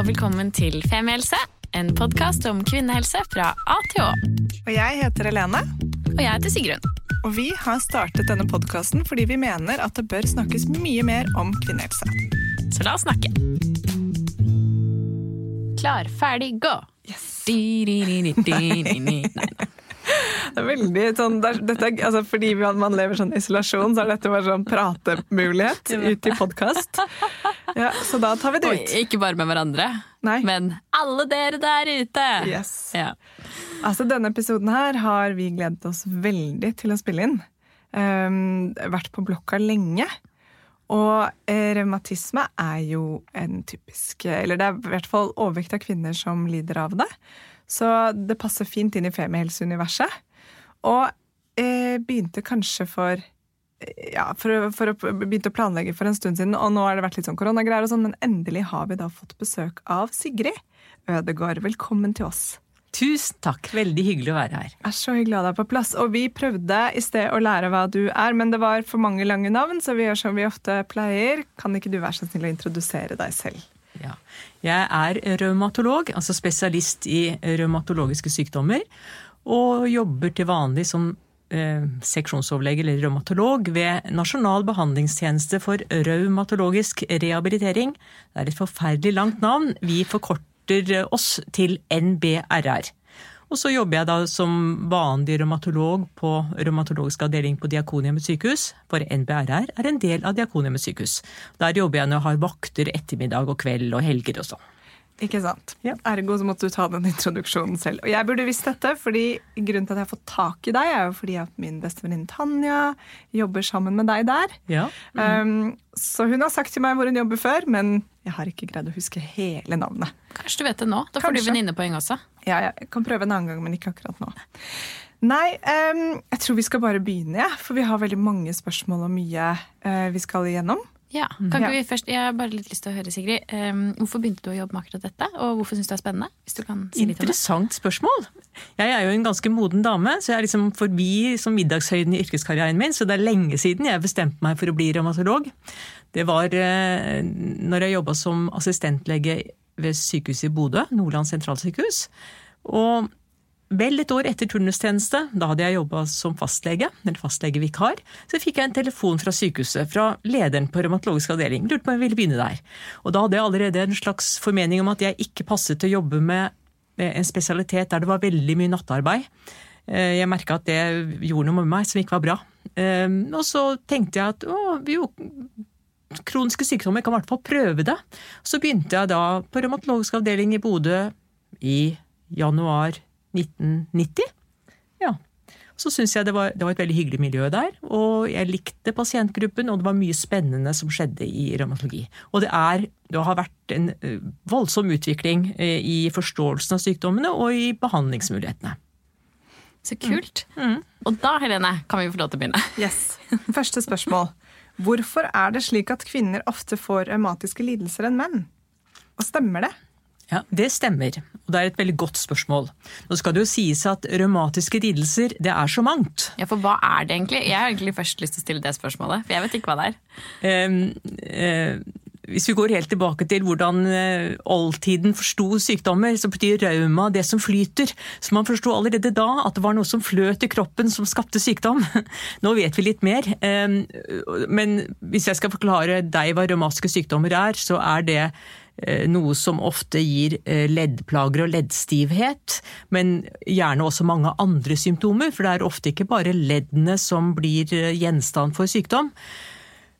og velkommen til Femihelse, en podkast om kvinnehelse fra A til Å. Og jeg heter Helene. Og jeg heter Sigrun. Og vi har startet denne podkasten fordi vi mener at det bør snakkes mye mer om kvinnehelse. Så la oss snakke. Klar, ferdig, gå! Yes. Nei, nei. Det er veldig sånn, det er, dette, altså, Fordi man, lever sånn isolasjon, så er dette bare sånn pratemulighet ut i podkast. Ja, så da tar vi det ut. ikke bare med hverandre, Nei. men alle dere der ute! Yes. Ja. Altså, denne episoden her har vi gledet oss veldig til å spille inn. Um, vært på blokka lenge. Og eh, revmatisme er jo en typisk Eller det er i hvert fall overvekt av kvinner som lider av det. Så det passer fint inn i femihelseuniverset. Og eh, begynte kanskje for ja, for, for å begynte å planlegge for en stund siden, og nå har det vært litt sånn koronagreier og sånn, men endelig har vi da fått besøk av Sigrid Ødegård. Velkommen til oss. Tusen takk, veldig hyggelig å være her. Det er så hyggelig å ha deg på plass. Og vi prøvde i sted å lære hva du er, men det var for mange lange navn, så vi gjør som vi ofte pleier. Kan ikke du være så snill å introdusere deg selv? Jeg er revmatolog, altså spesialist i revmatologiske sykdommer, og jobber til vanlig som eh, seksjonsoverlege eller revmatolog ved Nasjonal behandlingstjeneste for revmatologisk rehabilitering. Det er et forferdelig langt navn. Vi forkorter oss til NBRR. Og så jobber jeg da som vanlig revmatolog på revmatologisk avdeling på Diakonhjemmet sykehus, for NBRR er en del av Diakonhjemmet sykehus. Der jobber jeg når jeg har vakter ettermiddag og kveld og helger og sånn. Ikke sant? Ja. Ergo så måtte du ta den introduksjonen selv. Og jeg burde visst dette, fordi grunnen til at jeg har fått tak i deg, er jo fordi at min bestevenninne Tanja jobber sammen med deg der. Ja. Um, så hun har sagt til meg hvor hun jobber før, men jeg har ikke greid å huske hele navnet. Kanskje du vet det nå? Da får Kanskje. du venninnepoeng også. Ja, jeg kan prøve en annen gang, men ikke akkurat nå. Nei, um, jeg tror vi skal bare begynne, ja, for vi har veldig mange spørsmål og mye uh, vi skal igjennom. Ja, kan ikke vi først, Jeg har bare litt lyst til å høre, Sigrid. Um, hvorfor begynte du å jobbe med akkurat dette, og hvorfor syns du det er spennende? Hvis du kan si. Interessant spørsmål. Jeg er jo en ganske moden dame, så jeg er liksom forbi som middagshøyden i yrkeskarrieren min, så det er lenge siden jeg bestemte meg for å bli revmatolog. Det var uh, når jeg jobba som assistentlege ved sykehuset i Bodø, Nordland sentralsykehus. Og vel et år etter turnustjeneste, da hadde jeg jobba som fastlege, eller fastlegevikar, så fikk jeg en telefon fra sykehuset, fra lederen på revmatologisk avdeling. Lurte på om jeg ville begynne der. Og da hadde jeg allerede en slags formening om at jeg ikke passet til å jobbe med en spesialitet der det var veldig mye nattarbeid. Eh, Jeg merka at det gjorde noe med meg som ikke var bra. Eh, Og så tenkte jeg at å, jo kroniske sykdommer kan i hvert fall prøve det. Så begynte jeg da på revmatologisk avdeling i Bodø i januar 1990. Ja. Så syns jeg det var, det var et veldig hyggelig miljø der, og jeg likte pasientgruppen, og det var mye spennende som skjedde i revmatologi. Og det, er, det har vært en eh, voldsom utvikling eh, i forståelsen av sykdommene og i behandlingsmulighetene. Så kult. Og da, Helene, kan vi få lov til å begynne. Yes. Første spørsmål. Hvorfor er det slik at kvinner ofte får revmatiske lidelser enn menn? Og stemmer det? Ja, Det stemmer, og det er et veldig godt spørsmål. Nå skal det jo sies at revmatiske lidelser, det er så mangt. Ja, For hva er det egentlig? Jeg har egentlig først lyst til å stille det spørsmålet, for jeg vet ikke hva det er. Um, uh, hvis vi går helt tilbake til hvordan eh, oldtiden forsto sykdommer, så betyr rauma det som flyter. Så man forsto allerede da at det var noe som fløt i kroppen som skapte sykdom. Nå vet vi litt mer. Eh, men hvis jeg skal forklare deg hva revmatiske sykdommer er, så er det noe som ofte gir eh, leddplager og leddstivhet, men gjerne også mange andre symptomer, for det er ofte ikke bare leddene som blir eh, gjenstand for sykdom.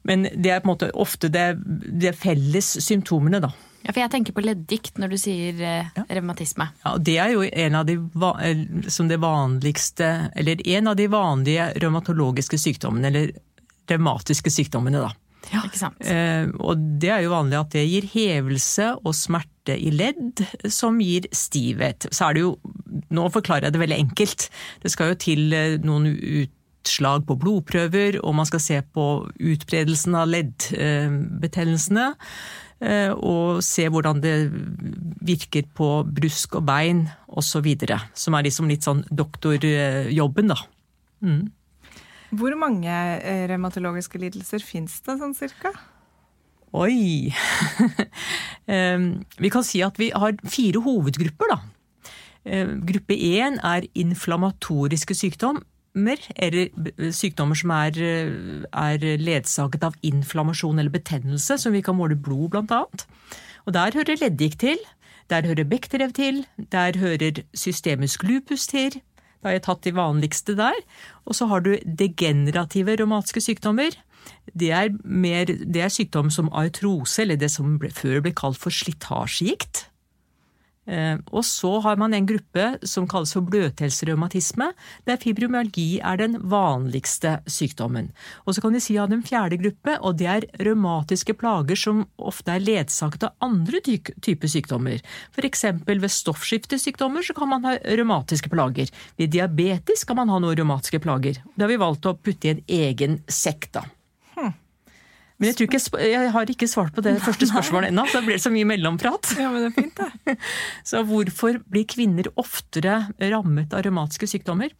Men det er på en måte ofte det, det felles symptomene, da. Ja, For jeg tenker på leddgikt når du sier ja. revmatisme. Ja, det er jo en av de, eh, som det vanligste, eller en av de vanlige revmatologiske sykdommene, eller revmatiske sykdommene, da. Sant? Eh, og det er jo vanlig at det gir hevelse og smerte i ledd, som gir stivhet. Så er det jo Nå forklarer jeg det veldig enkelt. Det skal jo til eh, noen utslag på blodprøver, og man skal se på utbredelsen av leddbetennelsene. eh, Og se hvordan det virker på brusk og bein osv. Som er liksom litt sånn doktorjobben, da. Hvor mange eh, revmatologiske lidelser fins det sånn cirka? Oi! Vi kan si at vi har fire hovedgrupper, da. Gruppe én er inflammatoriske sykdommer, eller sykdommer som er, er ledsaget av inflammasjon eller betennelse, som vi kan måle blod, blant annet. Og der hører leddgikt til. Der hører Bechterew til. Der hører systemisk lupus til. Da har jeg tatt de vanligste der. Og så har du degenerative revmatiske sykdommer. Det er, mer, det er sykdom som artrose, eller det som ble, før ble kalt for slitasjegikt. Eh, og så har man en gruppe som kalles for bløthelserevmatisme, der fibromyalgi er den vanligste sykdommen. Og så kan vi si at en fjerde gruppe, og det er revmatiske plager som ofte er ledsaget av andre typer sykdommer. F.eks. ved stoffskiftesykdommer så kan man ha revmatiske plager. Ved diabetes kan man ha noen revmatiske plager. Det har vi valgt å putte i en egen sekk, da. Men jeg, tror ikke, jeg har ikke svart på det første spørsmålet ennå, så da blir det så mye mellomprat. Ja, men det er fint det. Så hvorfor blir kvinner oftere rammet av revmatiske sykdommer?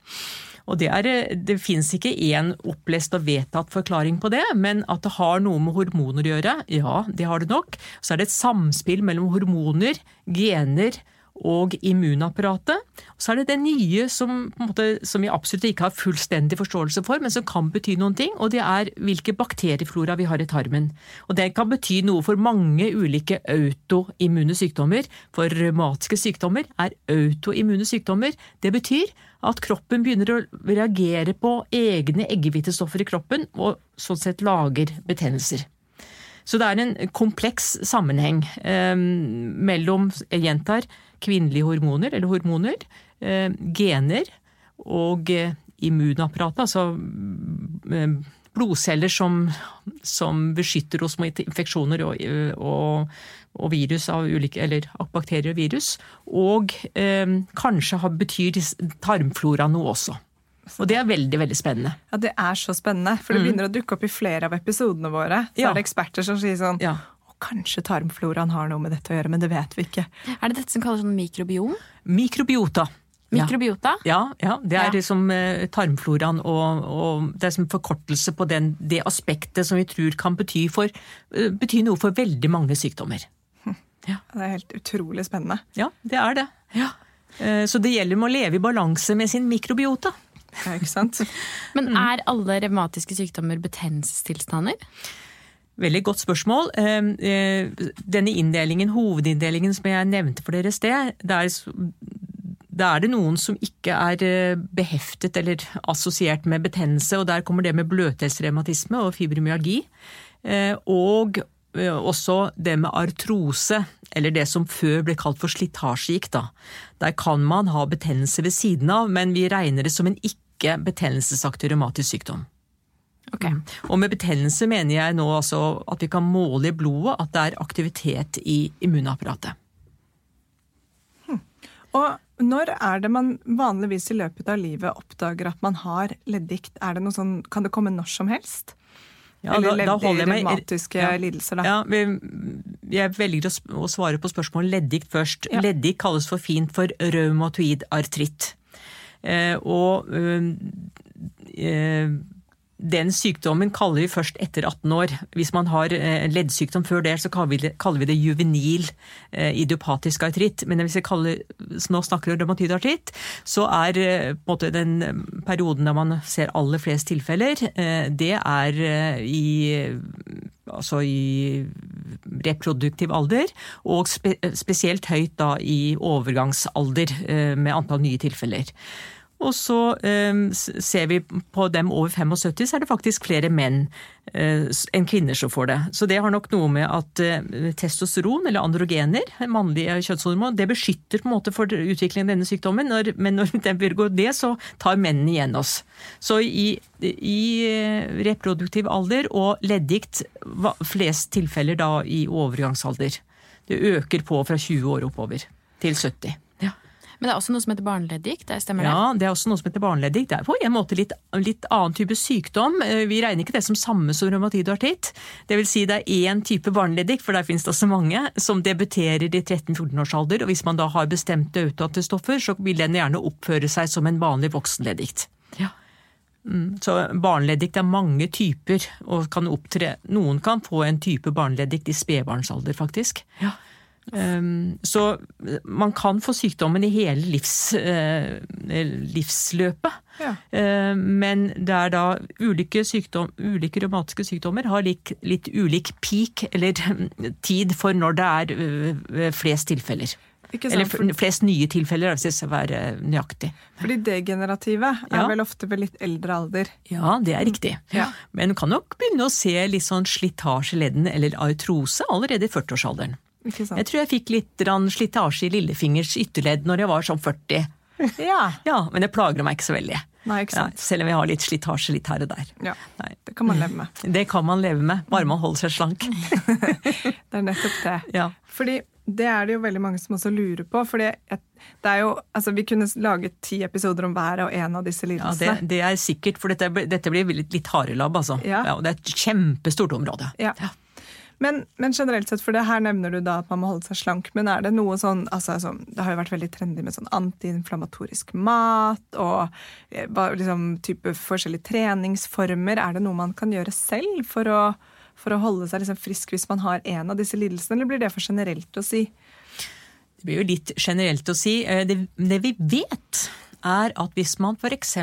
Og Det, er, det fins ikke én opplest og vedtatt forklaring på det, men at det har noe med hormoner å gjøre, ja, det har det nok. Så er det et samspill mellom hormoner, gener og immunapparatet. Og så er det det nye som, måte, som, vi absolutt ikke har fullstendig forståelse for, men som kan bety noen ting, og det er hvilke bakterieflora vi har i tarmen. Og det kan bety noe for mange ulike autoimmune sykdommer. For revmatiske sykdommer er autoimmune sykdommer. Det betyr at kroppen begynner å reagere på egne eggehvitestoffer i kroppen, og sånn sett lager betennelser. Så det er en kompleks sammenheng eh, mellom, jeg gjentar, kvinnelige hormoner, eller hormoner, eh, gener og eh, immunapparatet, altså eh, blodceller som, som, beskytter oss mot infeksjoner og, og, og, virus ulike, eller bakterier og virus. Og eh, kanskje betyr tarmflora noe også. Og det er veldig veldig spennende. Ja, Det er så spennende, for det mm. begynner å dukke opp i flere av episodene våre. Så ja. er det eksperter som sier sånn ja. Kanskje tarmfloraen har noe med dette å gjøre, men det vet vi ikke. Er det dette som kalles sånn mikrobiom? Mikrobiota. Mikrobiota? Ja, ja det er ja. liksom uh, tarmfloraen og, og, det er som forkortelse på den, det aspektet som vi tror kan bety, for, uh, bety noe for veldig mange sykdommer. Hm. Ja. Det er helt utrolig spennende. Ja, det er det. Ja. Uh, så det gjelder med å leve i balanse med sin mikrobiota. Ja, ikke sant? Men er alle revmatiske sykdommer betennelsestilstander? Veldig godt spørsmål. Ehm, eh, denne inndelingen, hovedinndelingen som jeg nevnte for dere i sted, da er det noen som ikke er eh, beheftet eller assosiert med betennelse, og der kommer det med bløthetsrevmatisme og fibromyalgi. Eh, og også det med artrose, eller det som før ble kalt for slitasjegikt. Der kan man ha betennelse ved siden av, men vi regner det som en ikke betennelsesaktig revmatisk sykdom. Okay. Og med betennelse mener jeg nå altså at vi kan måle i blodet at det er aktivitet i immunapparatet. Hm. Og når er det man vanligvis i løpet av livet oppdager at man har leddgikt? Sånn, kan det komme når som helst? Ja, Eller da, da revmatiske ja, lidelser, da? Ja, jeg velger å svare på spørsmålet leddgikt først. Ja. Leddgikt kalles for fint for raumatoid artritt. Eh, og øh, den sykdommen kaller vi først etter 18 år. Hvis man har eh, leddsykdom før det, så kaller vi det, kaller vi det juvenil eh, idiopatisk artritt. Men hvis vi kaller, nå snakker om revmatid artritt, så er eh, måte den perioden der man ser aller flest tilfeller, det er i altså i reproduktiv alder, og spe, spesielt høyt da i overgangsalder med antall nye tilfeller. Og så eh, ser vi på dem over 75, så er det faktisk flere menn eh, enn kvinner som får det. Så det har nok noe med at eh, testosteron, eller androgener, mannlige kjønnshormon, det beskytter på en måte for utviklingen av denne sykdommen, når, men når den gå det, så tar mennene igjen oss. Så i, i eh, reproduktiv alder og leddgikt flest tilfeller da i overgangsalder. Det øker på fra 20 år oppover til 70. Men det er også noe som heter barneleddikt? Stemmer det? Ja, det er også noe som heter barneleddgikt. Det er på en måte litt, litt, annen type sykdom. Eh, vi regner ikke det som samme som revmatid og artritt. Det vil si det er én type barneleddgikt, for der finnes det også mange, som debuterer i 13-14 års alder. Og hvis man da har bestemte autoantistoffer, så vil den gjerne oppføre seg som en vanlig voksenleddikt. Ja. Mm, så barneleddikt er mange typer, og kan opptre Noen kan få en type barneleddikt i spedbarnsalder, faktisk. Ja. Um, så man kan få sykdommen i hele livs, uh, livsløpet. Ja. Uh, men det er da ulike, sykdom, ulike revmatiske sykdommer har litt, litt ulik peak, eller tid, for når det er uh, flest tilfeller. Eller flest nye tilfeller, det skal være nøyaktig. fordi degenerative er Ja. vel ofte ved litt eldre alder. Ja, det er riktig. Ja. Men du kan nok begynne å se litt sånn slitasje i leddene, eller artrose, allerede i 40-årsalderen. Ikke sant? Jeg tror jeg fikk litt slitasje i lillefingers ytterledd når jeg var sånn 40. Ja. Ja, men det plager meg ikke så veldig. Nei, ikke Ja, selv om jeg har litt slitasje litt her og der. Ja. Nei. Det kan man leve med. Det kan man leve med, bare man holder seg slank. Det er nettopp det. Ja. Fordi det er det jo veldig mange som også lurer på. fordi det er jo, altså Vi kunne laget ti episoder om hver og en av disse Ja, det, det er sikkert, for dette, dette blir litt, litt harelabb, altså. Ja. og det er et kjempestort område. Ja. Men, men generelt sett, for det her nevner du da at man må holde seg slank, men er det noe sånn altså, Det har jo vært veldig trendy med sånn antiinflamatorisk mat og eh, liksom, type forskjellige treningsformer. Er det noe man kan gjøre selv for å, for å holde seg liksom frisk hvis man har en av disse lidelsene, eller blir det for generelt å si? Det blir jo litt generelt å si. Eh, Det, det vi vet, er at hvis man f.eks.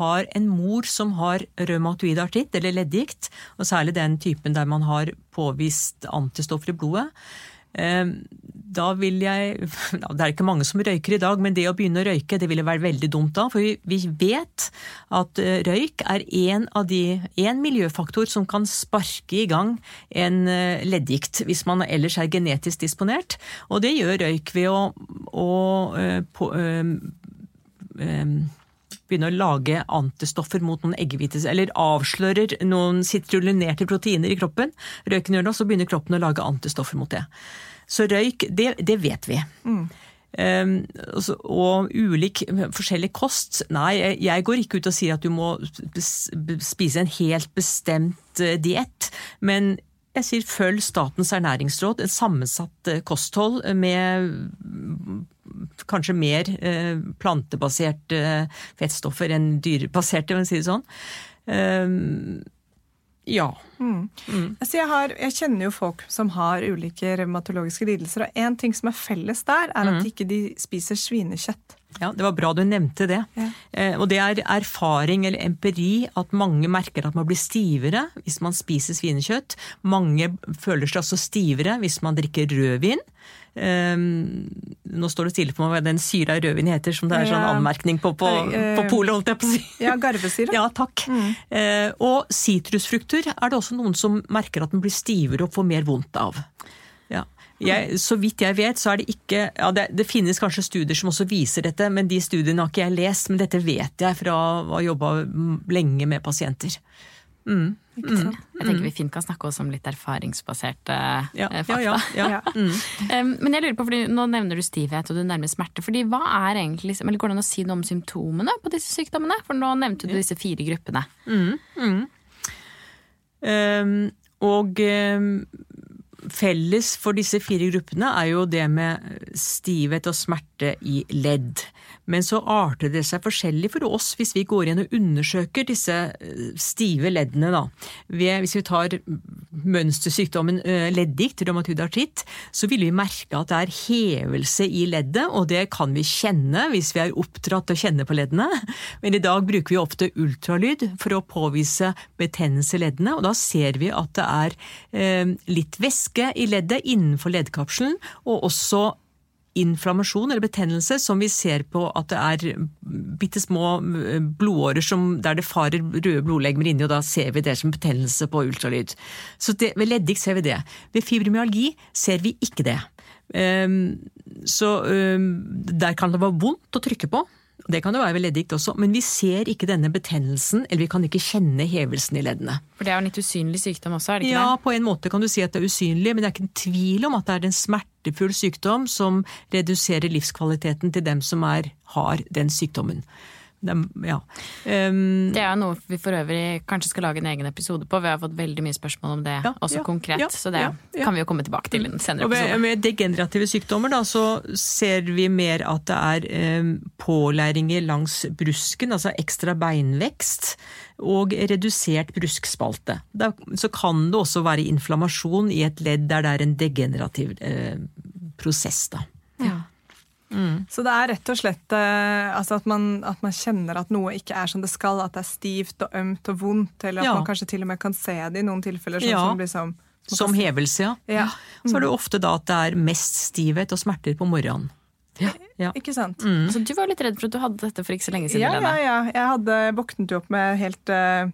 har en mor som har revmatoid artritt eller leddgikt, og særlig den typen der man har påvist antistoffer i blodet, eh, da vil jeg Det er ikke mange som røyker i dag, men det å begynne å røyke det ville være veldig dumt da. For vi, vet at eh, røyk er en miljøfaktor som kan sparke i gang en eh, leddgikt, hvis man ellers er genetisk disponert. Og det gjør røyk ved å, å på, begynne å lage antistoffer mot noen eggehvite, eller avslører noen sitrulinerte proteiner i kroppen. Røyken gjør det, og så begynner kroppen å lage antistoffer mot det. Så røyk, det, det vet vi. Um, og så- og ulik forskjellig kost. Nei, jeg- går ikke ut og sier at du må spise en helt bestemt eh, diett, men jeg sier følg Statens ernæringsråd, et sammensatt eh, kosthold med mm, kanskje mer eh, plantebaserte eh, fettstoffer enn dyrebaserte, for å si det sånn. Um, ja. Altså jeg, har, jeg kjenner jo folk som har ulike revmatologiske lidelser, og én ting som er felles der, er at ikke de spiser svinekjøtt. Ja, Det var bra du nevnte det. Ja. Eh, og det er erfaring eller empiri at mange merker at man blir stivere hvis man spiser svinekjøtt. Mange føler seg også stivere hvis man drikker rødvin. Um, nå står det stille på meg hva den syra i rødvin heter, som det er sånn anmerkning på på, Eh, på polet, holdt jeg på å si. Ja, garvesyre. Ja, takk. Eh, og sitrusfrukter er det også noen som merker at den blir stivere og får mer vondt av. Ja. Jeg, så vidt jeg vet, så er det ikke ja, det, det finnes kanskje studier som også viser dette, men de studiene har ikke jeg lest. Men dette vet jeg fra å ha jobba lenge med pasienter. Mm. Mm. Jeg tenker vi fint kan snakke også om litt erfaringsbaserte Ja, eh, fakta. ja, ja. Ja. Um, men jeg lurer på, fordi nå nevner du stivhet og du nærmer smerte. fordi hva er egentlig, liksom- eller Går det an å si noe om symptomene på disse sykdommene? For nå nevnte du disse fire gruppene. Um, og ehm, felles for disse fire gruppene er jo det med stivhet og smerte i ledd. Men så arter det seg forskjellig for oss hvis vi går inn og undersøker disse eh, stive leddene. Da. Hvis vi tar mønstersykdommen eh, leddgikt, rheumatoid artritt, så vil vi merke at det er hevelse i leddet, og det kan vi kjenne hvis vi er oppdratt til å kjenne på leddene. Men i dag bruker vi ofte ultralyd for å påvise betennelse i leddene, og da ser vi at det er eh, litt væske i leddet innenfor leddkapselen, og også inflammasjon eller betennelse som vi ser på at det er bitte små eh, blodårer som, der det farer røde blodlegemer inni, og da ser vi det som betennelse på ultralyd. Så det, Ved leddgikt ser vi det. Ved fibromyalgi ser vi ikke det. Um, så um, der kan det være vondt å trykke på. Det kan jo være ved leddgikt også, men vi ser ikke denne betennelsen, eller vi kan ikke kjenne hevelsen i leddene. For det er jo en litt usynlig sykdom også, er det ikke Ja, det? på en måte kan du si at det er usynlig, men det er ikke en tvil om at det er en smertefull sykdom som reduserer livskvaliteten til dem som er, har den sykdommen. Er, ja. Um, Det er noe vi for øvrig kanskje skal lage en egen episode på. Vi har fått veldig mye spørsmål om det Ja, også ja, konkret, så det kan vi jo komme tilbake til i en senere Og episode. med degenerative sykdommer da, så ser vi mer at det er um, pålæringer langs brusken, altså ekstra beinvekst, og redusert bruskspalte. Da, så kan det også være inflammasjon i et ledd der det er en degenerativ eh, prosess, da. Ja. Så det er rett og slett eh, altså at, man, at man kjenner at noe ikke er som det skal, at det er stivt og ømt og vondt, eller at Ja. man kanskje til og med kan se det i noen tilfeller. Sånn Ja. som liksom, Som hevelse, ja. Ja. Så er det ofte da at det er mest stivhet og smerter på morgenen. Ja. ja. Ikke sant? Så du var litt redd for at du hadde dette for ikke så lenge siden? Ja, ja, ja. Jeg hadde våknet jo opp med helt uh,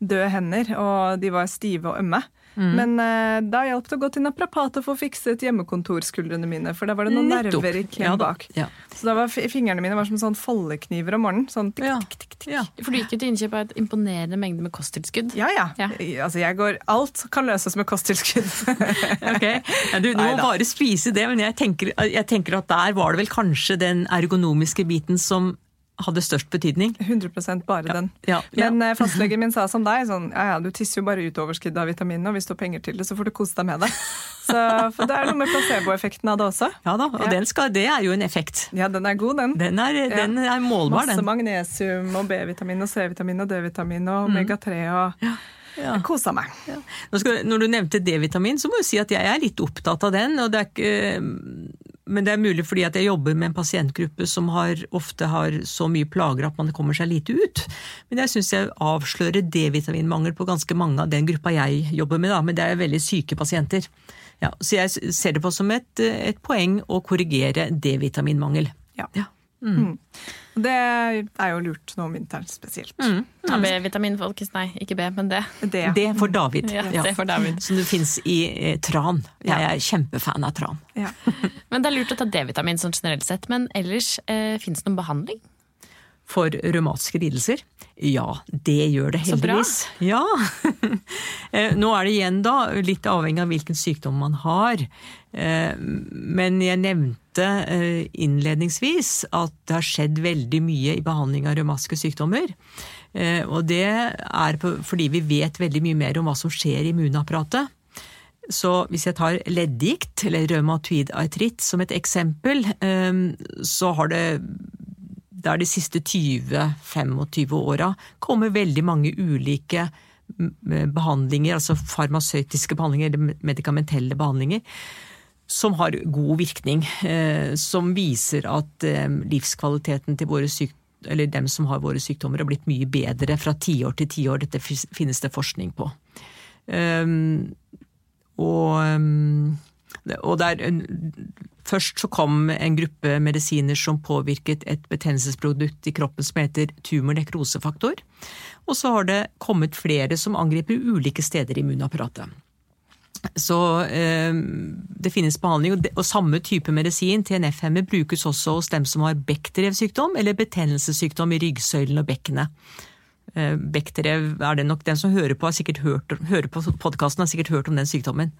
døde hender, og de var stive og ømme. Mm. Men uh, da hjalp det å gå til naprapat og få fikset hjemmekontorskuldrene mine, for da var det noen Nettopp. nerver i klem Ja bak. Ja. Så da var fingrene mine var som sånn foldekniver om morgenen. Sånn tikk, Ja. tikk, tikk, tikk. Ja. For du gikk jo til innkjøp av et imponerende mengde med kosttilskudd. Ja, ja. Ja. Altså, jeg går, alt kan løses med kosttilskudd. Ok, ja, du, du må bare spise det, men jeg tenker, jeg tenker at der var det vel kanskje den ergonomiske biten som hadde størst betydning. 100% bare den. Ja, ja. Men eh, fastlegen min sa som deg, sånn, ja ja, du tisser jo bare ut overskuddet av vitaminene, og hvis du har penger til det, så får du kose deg med det. Så, for det er noe med placeboeffekten av det også. Ja da, og Ja. Den skal, det er jo en effekt. Ja, den er god, den. Den er, den er målbar, Masse den. magnesium og B-vitamin og C-vitamin og D-vitamin og omega-3 og Mm. Ja. Jeg kosa meg. Ja. når du nevnte D-vitamin, så må du si at jeg er litt opptatt av den. og det er ikke, Men det er mulig fordi at jeg jobber med en pasientgruppe som har, ofte har så mye plager at man kommer seg lite ut. Men jeg syns jeg avslører D-vitaminmangel på ganske mange av den gruppa jeg jobber med. Da, men det er veldig syke pasienter. Ja, så jeg ser det på som et, et poeng å korrigere D-vitaminmangel. Ja. Ja. Det er jo lurt nå om vinteren spesielt. Mm. Ja, B-vitamin, folkens. Nei, ikke B, men D. D, Det for David. Ja, det for David. Som det fins i eh, tran. Jeg er kjempefan av tran. Ja. Men det er lurt å ta D-vitamin sånn generelt sett. Men ellers, eh, fins det noen behandling? For revmatiske lidelser? Ja, det gjør det Så bra. heldigvis. Ja. Eh, Nå er det igjen da litt avhengig av hvilken sykdom man har. Eh, Men jeg nevnte eh, innledningsvis at det har skjedd veldig mye i behandling av revmatiske sykdommer. Og det er fordi vi vet veldig mye mer om hva som skjer i immunapparatet. Så hvis jeg tar leddgikt, eller reumatoid artritt som et eksempel, så har det det er de siste 20-25 åra kommer veldig mange ulike behandlinger, altså farmasøytiske behandlinger eller medikamentelle behandlinger, som har god virkning. eh, Som viser at eh, livskvaliteten til våre syk eller dem som har våre sykdommer, har blitt mye bedre fra tiår til tiår. Dette finnes det forskning på. Um, og, og der, først så kom en gruppe medisiner som påvirket et betennelsesprodukt i kroppen som heter tumornekrosefaktor. Og så har det kommet flere som angriper ulike steder i immunapparatet. Så eh, det finnes behandling, og, det, og samme type medisin, TNF-hemmer, brukes også hos dem som har Bechterew-sykdom eller betennelsessykdom i ryggsøylen og bekkenet. Eh, Bechterew er det nok den som hører på, har sikkert hørt, hører på podkasten, har sikkert hørt om den sykdommen.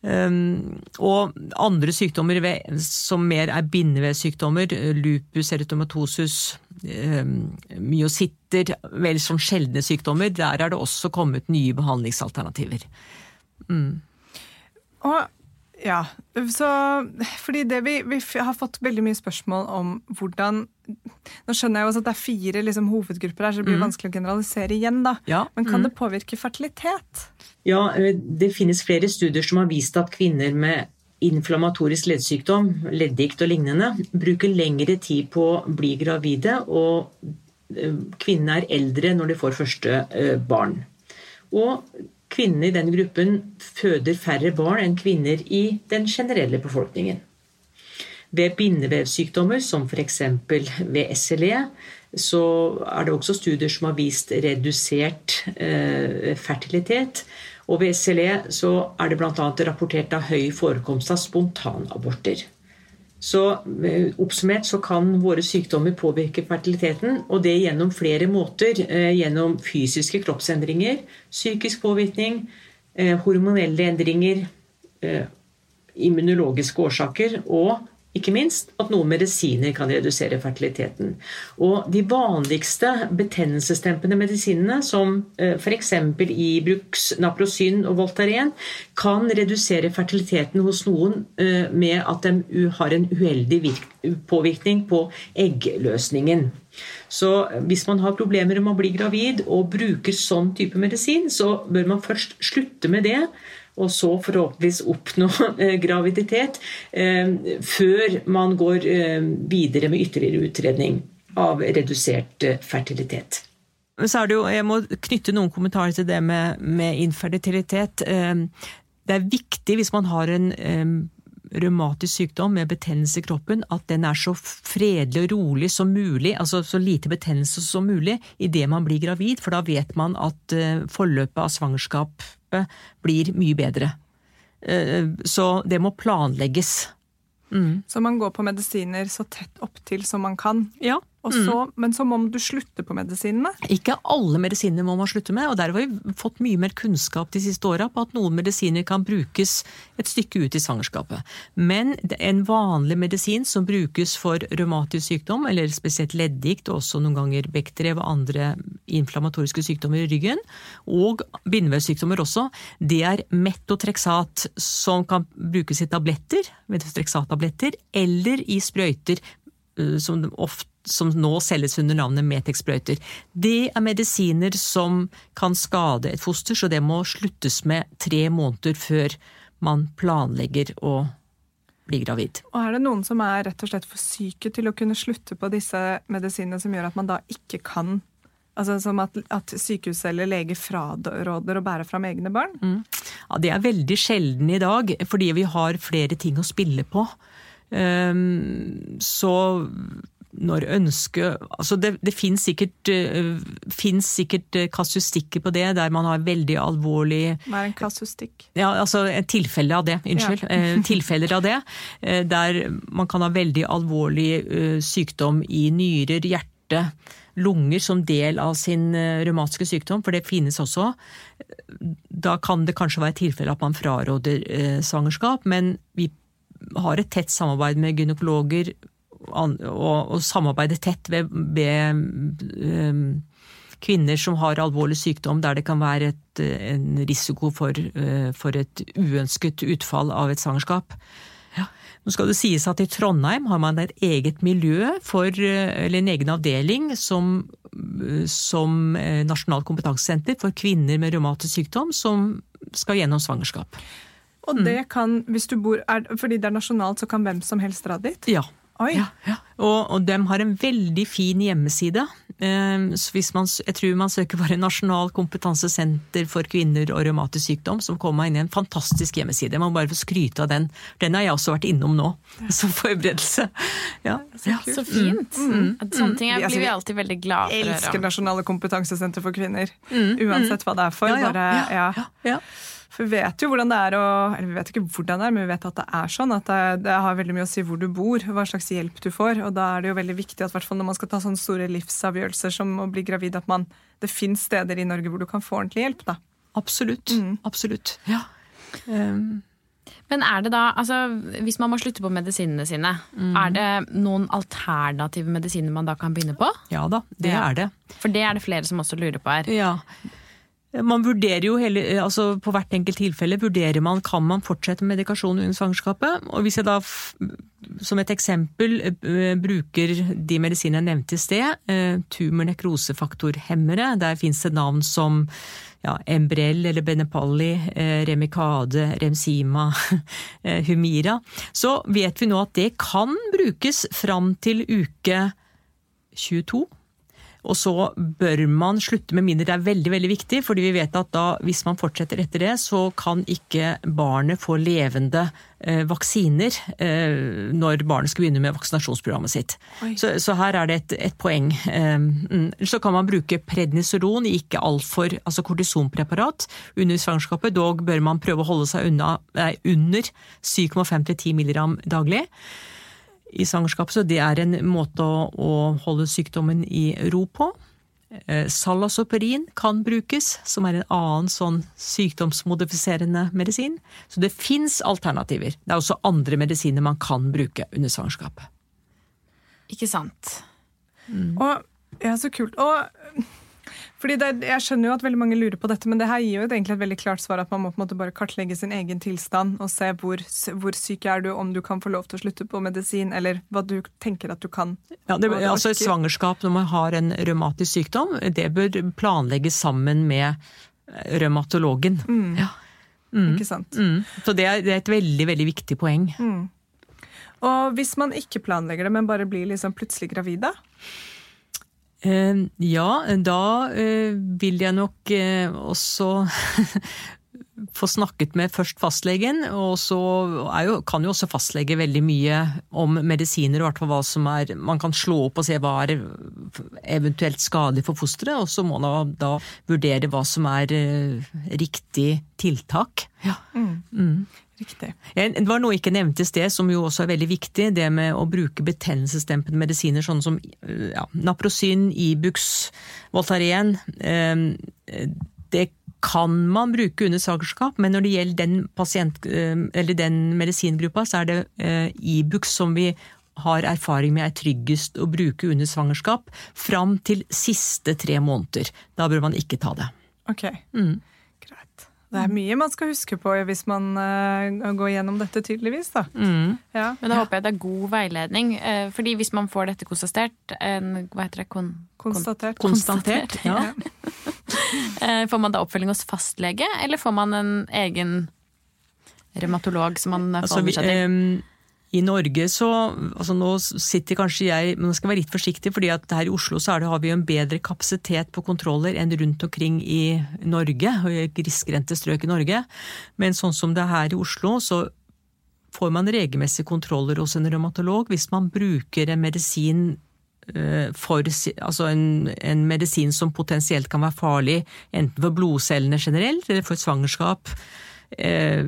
Um, og andre sykdommer som mer er bindevevsykdommer, lupus erytomatosus, um, myositter, vel som sjeldne sykdommer, der er det også kommet nye behandlingsalternativer. Og ja, så fordi det vi, vi har fått veldig mye spørsmål om hvordan Nå skjønner jeg jo også at det er fire liksom, hovedgrupper her, så det blir vanskelig å generalisere igjen. da. Ja, Men kan det påvirke fertilitet? Ja, eh, det finnes flere studier som har vist at kvinner med inflammatorisk leddsykdom, leddgikt og lignende, bruker lengre tid på å bli gravide, og eh, kvinnene er eldre når de får første eh, barn. Og kvinnene i den gruppen føder færre barn enn kvinner i den generelle befolkningen. Ved bindevevsykdommer, som f.eks. ved SLE, så er det også studier som har vist redusert eh, fertilitet. Og ved SLE så er det bl.a. rapportert av høy forekomst av spontanaborter. Så eh, oppsummert så kan våre sykdommer påvirke fertiliteten, og det gjennom flere måter. Eh, gjennom fysiske kroppsendringer, psykisk påvirkning, eh, hormonelle endringer, immunologiske årsaker og ikke minst at noen medisiner kan redusere fertiliteten. Og de vanligste betennelsesdempende medisinene, som f.eks. Ibrux, Naprosyn og Voltaren, kan redusere fertiliteten hos noen eh, med at de har en uheldig påvirkning på eggløsningen. Så hvis man har problemer med å bli gravid og bruker sånn type medisin, så bør man først slutte med det og så forhåpentligvis oppnå eh, graviditet, eh, før man går eh, videre med ytterligere utredning av redusert fertilitet. Er jo, Jeg må knytte noen kommentarer til det med, med infertilitet. Det er viktig hvis man har en revmatisk sykdom med betennelse i kroppen, at den er så fredelig og rolig som mulig, altså så lite betennelse som mulig, idet man blir gravid, for da vet man at forløpet av svangerskapet blir mye bedre. Eh, så det må planlegges. Mm. Så man går på medisiner så tett opptil som man kan? Ja. Så, mm. Men så må du slutte på medisinene? Ikke alle medisiner må man slutte med. og Der har vi fått mye mer kunnskap de siste åra på at noen medisiner kan brukes et stykke ut i svangerskapet. Men en vanlig medisin som brukes for revmatisk sykdom, eller spesielt leddgikt, og også noen ganger bekkdrev og andre inflammatoriske sykdommer i ryggen, og bindevevsykdommer også, det er metotrexat, som kan brukes i tabletter, metotrexat-tabletter, eller i sprøyter eh, som ofte som nå selges under navnet Metex-sprøyter. Det er medisiner som kan skade et foster, så det må sluttes med tre måneder før man planlegger å bli gravid. Og Er det noen som er rett og slett for syke til å kunne slutte på disse medisinene som gjør at man da ikke kan Altså Som at, at sykehus eller lege fraråder å bære fram egne barn? Mm. Ja, Det er veldig sjelden i dag, fordi vi har flere ting å spille på. Um, så når ønsket altså Det, det fins sikkert, uh, sikkert uh, kasustikker på det, der man har veldig alvorlig Hva er en kasustikk? Ja, altså et tilfelle av det. Unnskyld. Ja. uh, tilfeller av det. Der man kan ha veldig alvorlig sykdom i nyrer, hjerte, lunger som del av sin revmatiske sykdom, for det finnes også. Da kan det kanskje være tilfelle at man fraråder svangerskap, men vi har et tett samarbeid med gynekologer og, og samarbeide tett ved, ved um, kvinner som har alvorlig sykdom der det kan være et, en risiko for, uh, for, et uønsket utfall av et svangerskap. Ja. Nå skal det sies at I Trondheim har man et eget miljø, for, uh, eller en egen avdeling, som, uh, som nasjonalt kompetansesenter for kvinner med revmatisk sykdom som skal gjennom svangerskap. Og det kan, hvis du bor, er, Fordi det er nasjonalt, så kan hvem som helst dra dit? Ja. Ja, ja. Og, og, de har en veldig fin hjemmeside. Eh, så hvis man, jeg tror man søker bare Nasjonal kompetansesenter for kvinner og revmatisk sykdom, så kommer man inn i en fantastisk hjemmeside. Man må bare få skryte av den. Den har jeg også vært innom nå, som forberedelse. Ja, så, så fint. Mm. Mm. mm. Sånne ting blir vi alltid veldig glad for å høre. Jeg elsker Nasjonale kompetansesenter for kvinner. Mm. Uansett hva det er for. Bare, ja. For vi vet jo hvordan det er å Eller vi vet ikke hvordan det er, men vi vet at det er sånn. At det, det har veldig mye å si hvor du bor, hva slags hjelp du får. Og da er det jo veldig viktig at når man skal ta sånne store livsavgjørelser som å bli gravid, at man, det fins steder i Norge hvor du kan få ordentlig hjelp. da. Absolutt. Mm. Absolutt. Ja. Um. Men er det da, altså hvis man må slutte på medisinene sine, mm. er det noen alternative medisiner man da kan begynne på? Ja da, det ja. er det. For det er det flere som også lurer på her. Ja. Man vurderer jo hele, altså På hvert enkelt tilfelle vurderer man kan man fortsette med medikasjon under svangerskapet. Og Hvis jeg da som et eksempel eh, bruker de medisinene jeg nevnte i sted, eh, tumor-nekrosefaktorhemmere, der fins det navn som ja, Embrel eller Benepalli, Remikade, Remsima, Humira, så vet vi nå at det kan brukes fram til uke 22 og så bør man slutte med mindre det er veldig veldig viktig, fordi vi vet at da, hvis man fortsetter etter det, så kan ikke barnet få levende eh, vaksiner eh, når barnet skal begynne med vaksinasjonsprogrammet sitt. Så, så, her er det et, et poeng. Eh, mm, så kan man bruke prednisolon, ikke altfor altså kortisonpreparat, under svangerskapet. Dog bør man prøve å holde seg unna, nei, under 7,5-10 mg daglig i svangerskapet, så det er en måte å, å holde sykdommen i ro på. Eh, Salasoperin kan brukes, som er en annen sånn sykdomsmodifiserende medisin. Så det fins alternativer. Det er også andre medisiner man kan bruke under svangerskapet. Ikke sant. Mm. Og, ja, så kult. Og fordi det, Jeg skjønner jo at veldig mange lurer på dette, men det her gir jo egentlig et veldig klart svar at man må på en måte bare kartlegge sin egen tilstand og se hvor, hvor syk er du, om du kan få lov til å slutte på medisin, eller hva du tenker at du kan. Ja, det, altså Et svangerskap når man har en revmatisk sykdom, det bør planlegges sammen med revmatologen. Mm. Ja. Ikke sant? Mm. Så det er, det er et veldig, veldig viktig poeng. Og hvis man ikke planlegger det, men bare blir liksom plutselig gravid, da? Eh, ja, da eh, vil jeg nok eh, også få snakket med først fastlegen, og så jo, kan jo også fastlege veldig mye om medisiner, og hvert fall hva som er Man kan slå opp og se hva er eventuelt skadelig for fosteret, og så må man da vurdere hva som er riktig tiltak. Ja. Mm. Mm. Riktig. Det var noe jeg ikke nevnte i sted, som jo også er veldig viktig. Det med å bruke betennelsesdempende medisiner, sånn som ja, Naprosyn, Ibux, Voltaren. Det kan man bruke under svangerskap, men når det gjelder den, pasient, den medisingruppa, så er det Ibux som vi har erfaring med er tryggest å bruke under svangerskap, fram til siste tre måneder. Da bør man ikke ta det. Ok. Mm. Det er mye man skal huske på hvis man uh, går gjennom dette, tydeligvis. da. Mm. Ja. Men da håper jeg det er god veiledning. Uh, fordi hvis man får dette konstatert en, Hva heter det? Kon, konstatert. konstatert. Ja. uh, får man da oppfølging hos fastlege, eller får man en egen revmatolog som man forholder seg til? I Norge så altså Nå sitter kanskje jeg men nå skal være litt forsiktig, fordi at her i Oslo så det, har vi jo en bedre kapasitet på kontroller enn rundt omkring i Norge, og i grisgrendte strøk i Norge. Men sånn som det er her i Oslo, så får man regelmessige kontroller hos en revmatolog hvis man bruker en medisin eh, for, altså en, en, medisin som potensielt kan være farlig enten for blodcellene generelt eller for et svangerskap. Eh,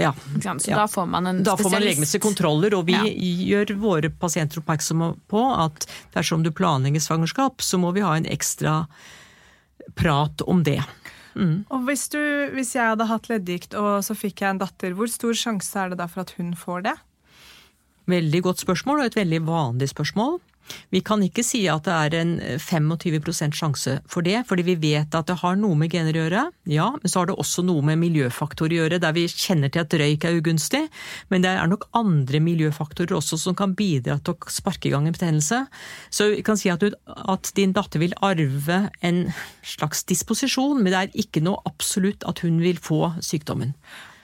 ja. Så da får man en da spesialist. Da får man legemessige kontroller, og vi ja. gjør våre pasienter oppmerksomme på at dersom du planlegger svangerskap, så må vi ha en ekstra prat om det. Mm. Og hvis, du, hvis jeg hadde hatt leddgikt og så fikk jeg en datter, hvor stor sjanse er det da for at hun får det? Veldig godt spørsmål, og et veldig vanlig spørsmål. Vi kan ikke si at det er en 25% sjanse for det, fordi vi vet at det har noe med gener å gjøre. Ja, men så har det også noe med miljøfaktorer å gjøre, der vi kjenner til at røyk er ugunstig. Men det er nok andre miljøfaktorer også som kan bidra til å sparke i gang en betennelse. Så vi kan si at, du, at din datter vil arve en slags disposisjon, men det er ikke noe absolutt at hun vil få sykdommen.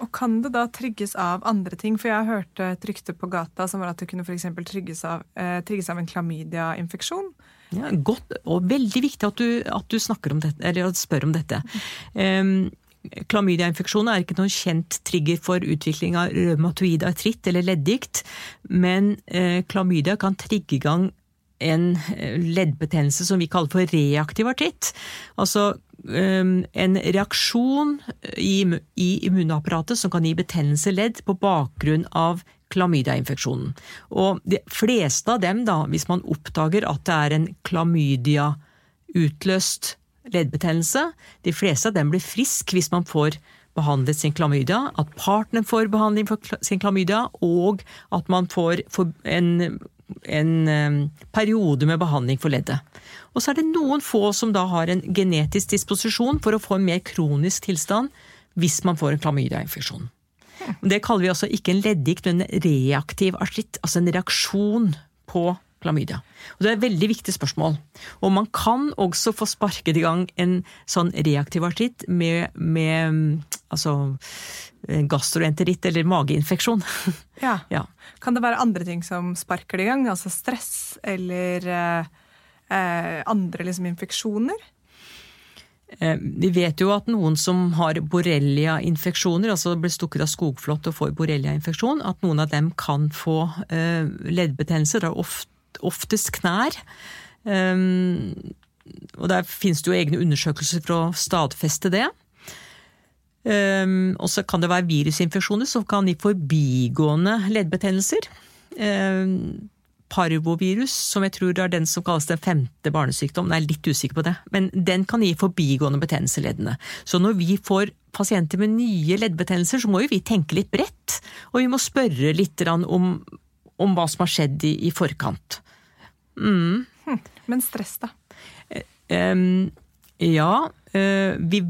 Og Kan det da trygges av andre ting? For jeg hørte et rykte på gata som var at det kunne f.eks. Trygges, av, eh, trygges av en klamydiainfeksjon. Ja, godt, og veldig viktig at du, at du om dette, eller spør om dette. Um, Klamydiainfeksjon er ikke noen kjent trigger for utvikling av revmatoid artritt eller leddgikt, men eh, klamydia kan trigge i gang en eh, leddbetennelse som vi kaller for reaktiv artritt. Altså Um, en reaksjon i, i immunapparatet som kan gi betennelse ledd på bakgrunn av klamydiainfeksjonen. Og de fleste av dem, da, hvis man oppdager at det er en klamydia-utløst leddbetennelse, de fleste av dem blir frisk hvis man får behandlet sin klamydia, at partneren får behandling for sin klamydia, og at man får en, en periode med behandling for leddet. Og så er det noen få som da har en genetisk disposisjon for å få en mer kronisk tilstand hvis man får en klamydiainfeksjon. Det kaller vi altså ikke en leddgikt, men en reaktiv artritt. Altså en reaksjon på klamydia. Og Det er et veldig viktig spørsmål. Og man kan også få sparket i gang en sånn reaktiv artritt med, med altså gastroenteritt eller mageinfeksjon. Ja. ja. Kan det være andre ting som sparker det i gang? Altså stress eller uh eh, andre liksom, infeksjoner? Eh, vi vet jo at noen som har borrelia-infeksjoner, altså blir stukket av skogflått og får borrelia-infeksjon, at noen av dem kan få eh, leddbetennelse. Det er ofte, oftest knær. Um, og der finnes det jo egne undersøkelser for å stadfeste det. Um, og så kan det være virusinfeksjoner som kan gi forbigående leddbetennelser. Um, parvovirus, som jeg tror er den som kalles den femte barnesykdommen, jeg er litt usikker på det, men den kan gi forbigående betennelse i leddene. Så når vi får pasienter med nye leddbetennelser, så må jo vi tenke litt bredt, og vi må spørre litt om, om hva som har skjedd i, i forkant. Mm. Hm. Men stress, da? Um, ja, uh, vi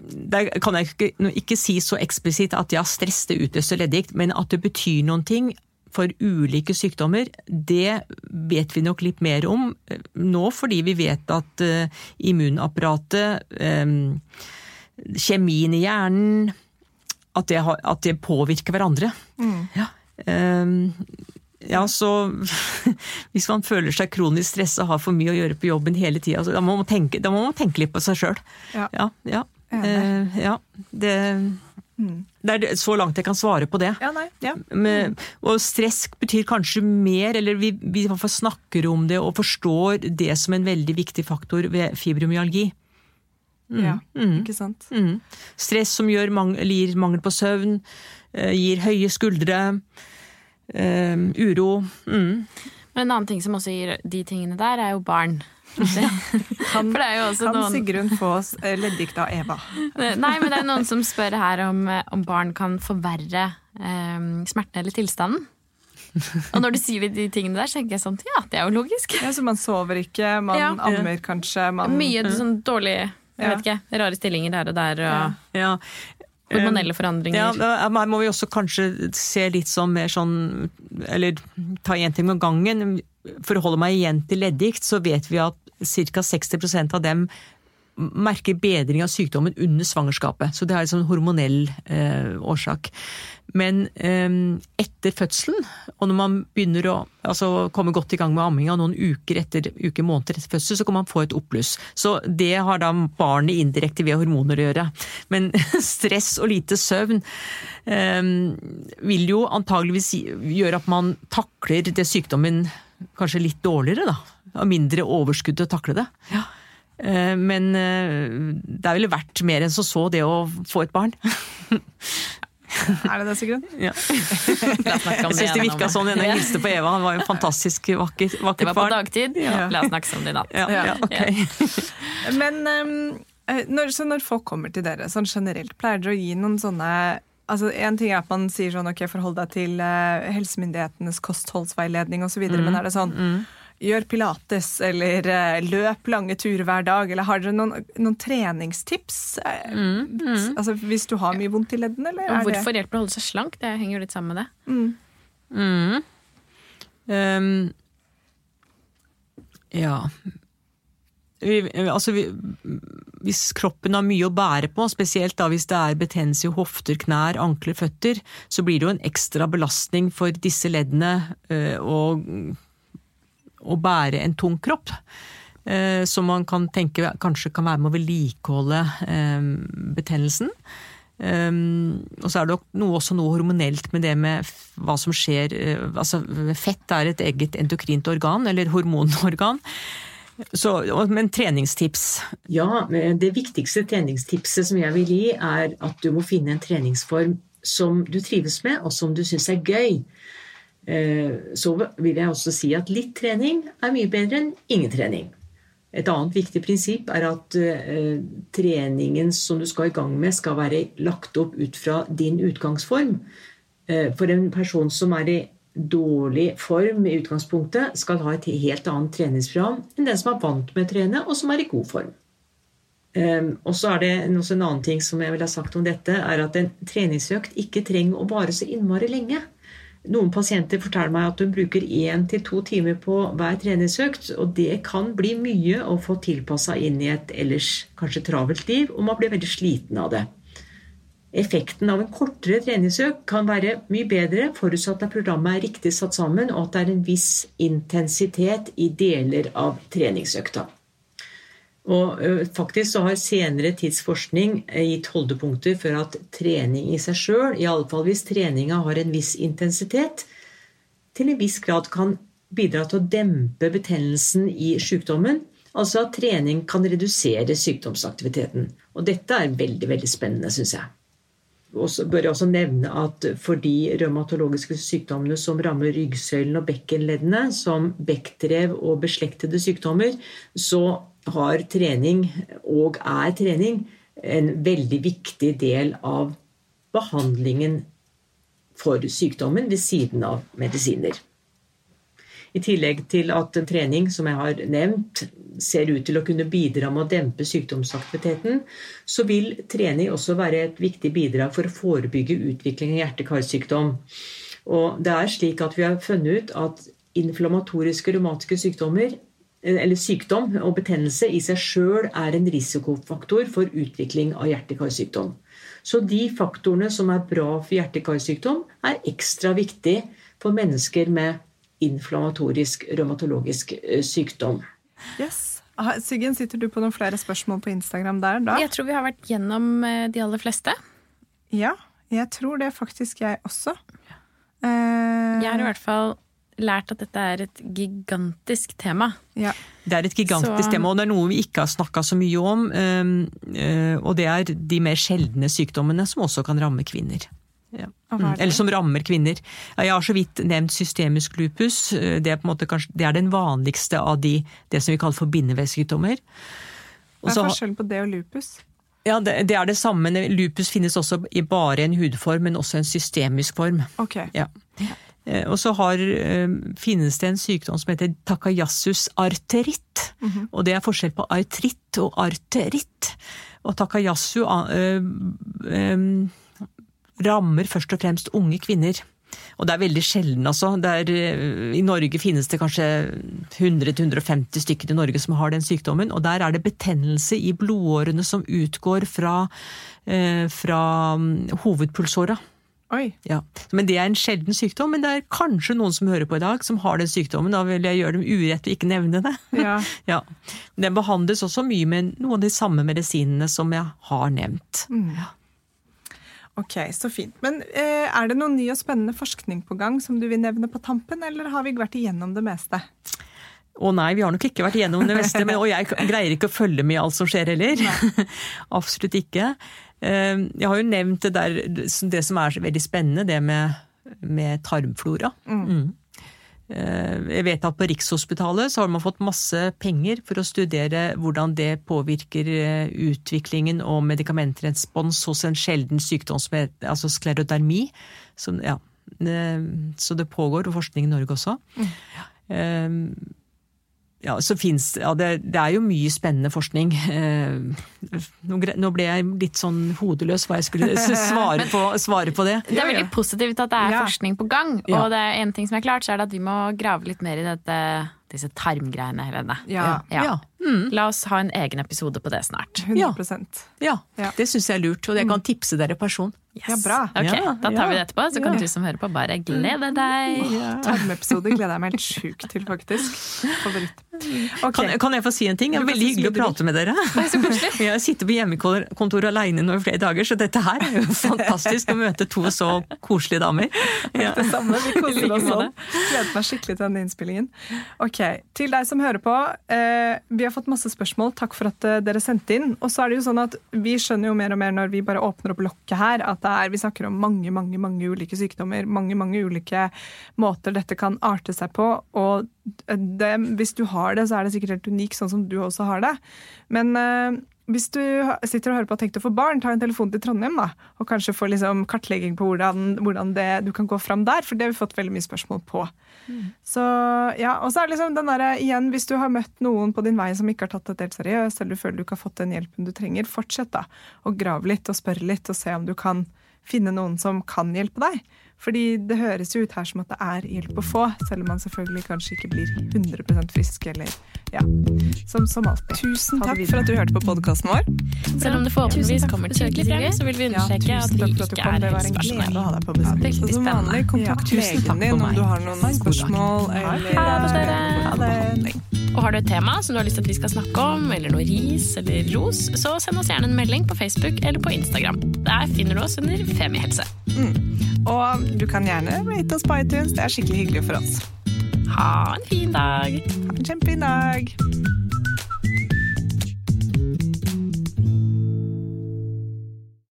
der kan jeg ikke, ikke, si så eksplisitt at ja, stress det utløser leddgikt, men at det betyr noen ting, for ulike sykdommer, det vet vi nok litt mer om eh, nå, fordi vi vet at uh, immunapparatet, um, kjemien i hjernen, at, det, har, at det påvirker hverandre. Ja. Um, ja, så Hvis man føler seg kronisk stressa og har for mye å gjøre på jobben hele tida, da, da må man tenke litt på seg sjøl. Ja. Ja, ja. Eh, ja, det, det er så langt jeg kan svare på det. Ja, nei. Ja. Men, og stress betyr kanskje mer, eller vi, vi snakker om det og forstår det som en veldig viktig faktor ved fibromyalgi. ja. Ikke sant? Mm. Stress som gir mangel på søvn, eh, gir høye skuldre, eh, uro. Mm. Men en annen ting som også gir de tingene der, er jo barn. For det er jo også Kan noen Sigrun få oss eh, leddgikt av Eva? Nei, men det er noen som spør her om, eh, om barn kan forverre eh, smerten eller tilstanden. Og når du sier de tingene der, så tenker jeg sånn Ja, det er jo logisk. Ja, så man sover ikke, man Ja. ammer kanskje, man Mye sånn dårlig jeg vet ikke, rare stillinger her og der, og Ja. Hormonelle forandringer. Ja, Her må vi også kanskje se litt sånn mer sånn Eller ta én ting om gangen. For å holde meg igjen til leddgikt, så vet vi at ca. 60% av dem merker bedring av sykdommen under svangerskapet. Så det er en sånn hormonell eh, årsak. Men eh, etter fødselen, og når man begynner å altså, komme godt i gang med amminga noen uker etter, uker, måneder etter fødsel, så kan man få et oppbluss. Så det har da barnet indirekte ved hormoner å gjøre. Men stress og lite søvn eh, vil jo antageligvis gjøre at man takler det sykdommen kanskje litt dårligere, da. Har mindre overskudd til å takle det. Ja. Eh, Men eh, det er vel verdt mer enn som så, det å få et barn. Er det det, Sigrun? Ja. Jeg syns det virka sånn jeg hilste på Eva. Han var jo fantastisk vakker, Det var på barn. dagtid. Ja. La oss snakke om det i natt. Ja, ja, ok. Men eh, når, så når folk kommer til dere, sånn generelt, pleier dere å gi noen sånne altså En ting er at man sier sånn, ok, forhold deg til helsemyndighetenes kostholdsveiledning osv., videre, men er det sånn Gjør pilates, eller eh, løp lange turer hver dag, eller har dere noen, noen treningstips? Eh, Altså Hvis du har mye vondt i leddene, eller Og hvorfor hjelper det å holde seg slank? Det henger jo litt sammen med det. Mm. Um, ja vi, altså vi, Hvis kroppen har mye å bære på, spesielt da hvis det er betennelse i hofter, knær, ankler, føtter, så blir det jo en ekstra belastning for disse leddene eh, å, å bære en tung kropp. Eh, som man kan tenke kanskje kan være med å vedlikeholde eh, betennelsen. Um, og så er det noe, også noe hormonelt med det med hva som skjer altså Fett er et eget endokrint organ, eller hormonorgan. Så, men treningstips Ja, det viktigste treningstipset som jeg vil gi, er at du må finne en treningsform som du trives med, og som du syns er gøy. Eh, Så vil jeg også si at litt trening er mye bedre enn ingen trening. Et annet viktig prinsipp er at eh, treningen som du skal i gang med, skal være lagt opp ut fra din utgangsform. Eh, For en person som er i dårlig form i utgangspunktet, skal ha et helt annet treningsprogram enn den som er vant med å trene, og som er i god form. Um, og så er det også en annen ting som jeg vil ha sagt om dette, er at en treningsøkt ikke trenger å vare så innmari lenge. Noen pasienter forteller meg at hun bruker én til to timer på hver treningsøkt, og det kan bli mye å få tilpassa inn i et ellers kanskje travelt liv, og man blir veldig sliten av det. Effekten av en kortere treningsøkt kan være mye bedre, forutsatt at programmet er riktig satt sammen, og at det er en viss intensitet i deler av treningsøkta. Og faktisk så har senere tids forskning gitt holdepunkter for at trening i seg sjøl, iallfall hvis treninga har en viss intensitet, til en viss grad kan bidra til å dempe betennelsen i sykdommen. Altså at trening kan redusere sykdomsaktiviteten. Og dette er veldig, veldig spennende, syns jeg. Og så bør jeg også nevne at for de revmatologiske sykdommene som rammer ryggsøylen og bekkenleddene, som bekktrev og beslektede sykdommer, så har trening, og er trening, en veldig viktig del av behandlingen for sykdommen ved siden av medisiner. I tillegg til at en trening, som jeg har nevnt, ser ut til å kunne bidra med å dempe sykdomsaktiviteten, så vil trening også være et viktig bidrag for å forebygge utvikling av hjerte-karsykdom. Og det er slik at vi har funnet ut at inflammatoriske revmatiske sykdommer eller sykdom og betennelse i seg sjøl er en risikofaktor for utvikling av hjerte-karsykdom. Så de faktorene som er bra for hjerte-karsykdom, er ekstra viktig for mennesker med inflammatorisk revmatologisk eh, sykdom. Yes. Ah, Siggen, sitter du på noen flere spørsmål på Instagram der da? Jeg tror vi har vært gjennom eh, de aller fleste. Ja, jeg tror det faktisk jeg også. Eh, Jeg har i hvert fall lært at dette er et gigantisk tema. ja. Det er et gigantisk Så- tema, og det er noe vi ikke har snakka så mye om. øh, Og det er de mer sjeldne sykdommene som også kan ramme kvinner. Ja. Eller som rammer kvinner. Jeg har så vidt nevnt systemisk lupus. Det er, på en måte kanskje, det er den vanligste av de, det som vi kaller for bindevevsykdommer. Hva er forskjellen på det og lupus? ja, det, det er det samme. Lupus finnes også i bare en hudform, men også en systemisk form. Ok. Ja. Eh, Og så har, eh, finnes det en sykdom som heter takayasus arteritt. Og det er forskjell på artritt og arteritt. Og Takayasu eh, eh, rammer først og fremst unge kvinner. Og det er veldig sjelden, altså. Er, I Norge finnes det kanskje 100-150 stykker i Norge som har den sykdommen. Og der er det betennelse i blodårene som utgår fra, eh, fra mm, hovedpulsåra. Oi. Ja. Men det er en sjelden sykdom, men det er kanskje noen som hører på i dag som har den sykdommen. Da vil jeg gjøre dem urett å ikke nevne det. Ja. Ja. Den behandles også mye med noen av de samme medisinene som jeg har nevnt. Ok, så fint. Men eh, er det noen ny og spennende forskning på gang som du vil nevne på tampen, eller har vi vært igjennom det meste? Å nei, vi har nok ikke vært igjennom det meste, men, og jeg greier ikke å følge med i alt som skjer heller. Absolutt ikke. Eh, Jeg har jo nevnt det der, det som er veldig spennende, det med, med tarmflora. Mm. Mm. Jeg vet at på Rikshospitalet så har man fått masse penger for å studere hvordan det påvirker eh, utviklingen og medikamentrespons hos en sjelden sykdom som heter altså sklerodermi. Så, ja, eh, så det pågår forskning i Norge også. Eh, ja, så finnes, ja, det, det er jo mye spennende forskning. Eh, Nå nå ble jeg litt sånn hodeløs hva jeg skulle svare på, svare på det. Det er veldig positivt at det er Ja. forskning på gang. Ja. Og det er en ting som er klart, så er det at vi må grave litt mer i dette, disse tarmgreiene, Helene. Ja, Ja. La oss ha en egen episode på det snart. 100 Ja, Ja. det syns jeg er lurt, og jeg kan tipse dere person. Ja, bra. Ok, Ja, Da tar vi det etterpå, så kan du som hører på bare glede deg. Tarmepisode gleder jeg meg helt sjukt til, faktisk. Favoritt. Okay. Kan, kan jeg få si en ting? Det er veldig hyggelig å prate med dere. Jeg sitter på hjemmekontor aleine nå i flere dager, så dette her er jo fantastisk å møte to så koselige damer. Ja. Det samme, vi koser oss sånn. Gleder meg skikkelig til denne innspillingen. Ok, Til deg som hører på, eh, vi har fått masse spørsmål. Takk for at eh, dere sendte inn. Og så er det jo sånn at Vi skjønner jo mer og mer når vi bare åpner opp lokket her, at det er, vi snakker om mange mange, mange ulike sykdommer. Mange mange ulike måter dette kan arte seg på. Og det, hvis du har det, så er det sikkert helt unikt, sånn som du også har det. Men eh, hvis du sitter og hører på og har tenkt å få barn, ta en telefon til Trondheim da, og kanskje få liksom kartlegging på hvordan, hvordan det, du kan gå fram der, for det har vi fått veldig mye spørsmål på. Så ja, Og så er det liksom den der, igjen, hvis du har møtt noen på din vei som ikke har tatt dette helt seriøst, eller du føler du ikke har fått den hjelpen du trenger, fortsett da, og grav litt og spør litt, og se om du kan finne noen som kan hjelpe deg. Fordi det høres jo ut her som at det er hjelp å få, selv om man selvfølgelig kanskje ikke blir 100% frisk, eller ja, som, som alltid. Tusen Takk for at du hørte på podkasten vår. Selv om det forhåpentligvis kommer tydelig frem, så vil vi Ja, at vi ikke er helsepersonell. veldig Så som vanlig, spennende. kontakt Ja, legen din om du har noen spørsmål. Ha Eller, det, dere. Ha det. Og har du et tema som du har lyst til at vi skal snakke om, eller noe ris eller ros, så send oss gjerne en melding på Facebook eller på Instagram. Der finner du oss under Femihelse. Og du kan gjerne rate oss på iTunes. Det er skikkelig hyggelig for oss. Ha en fin dag! Ha en kjempefin dag.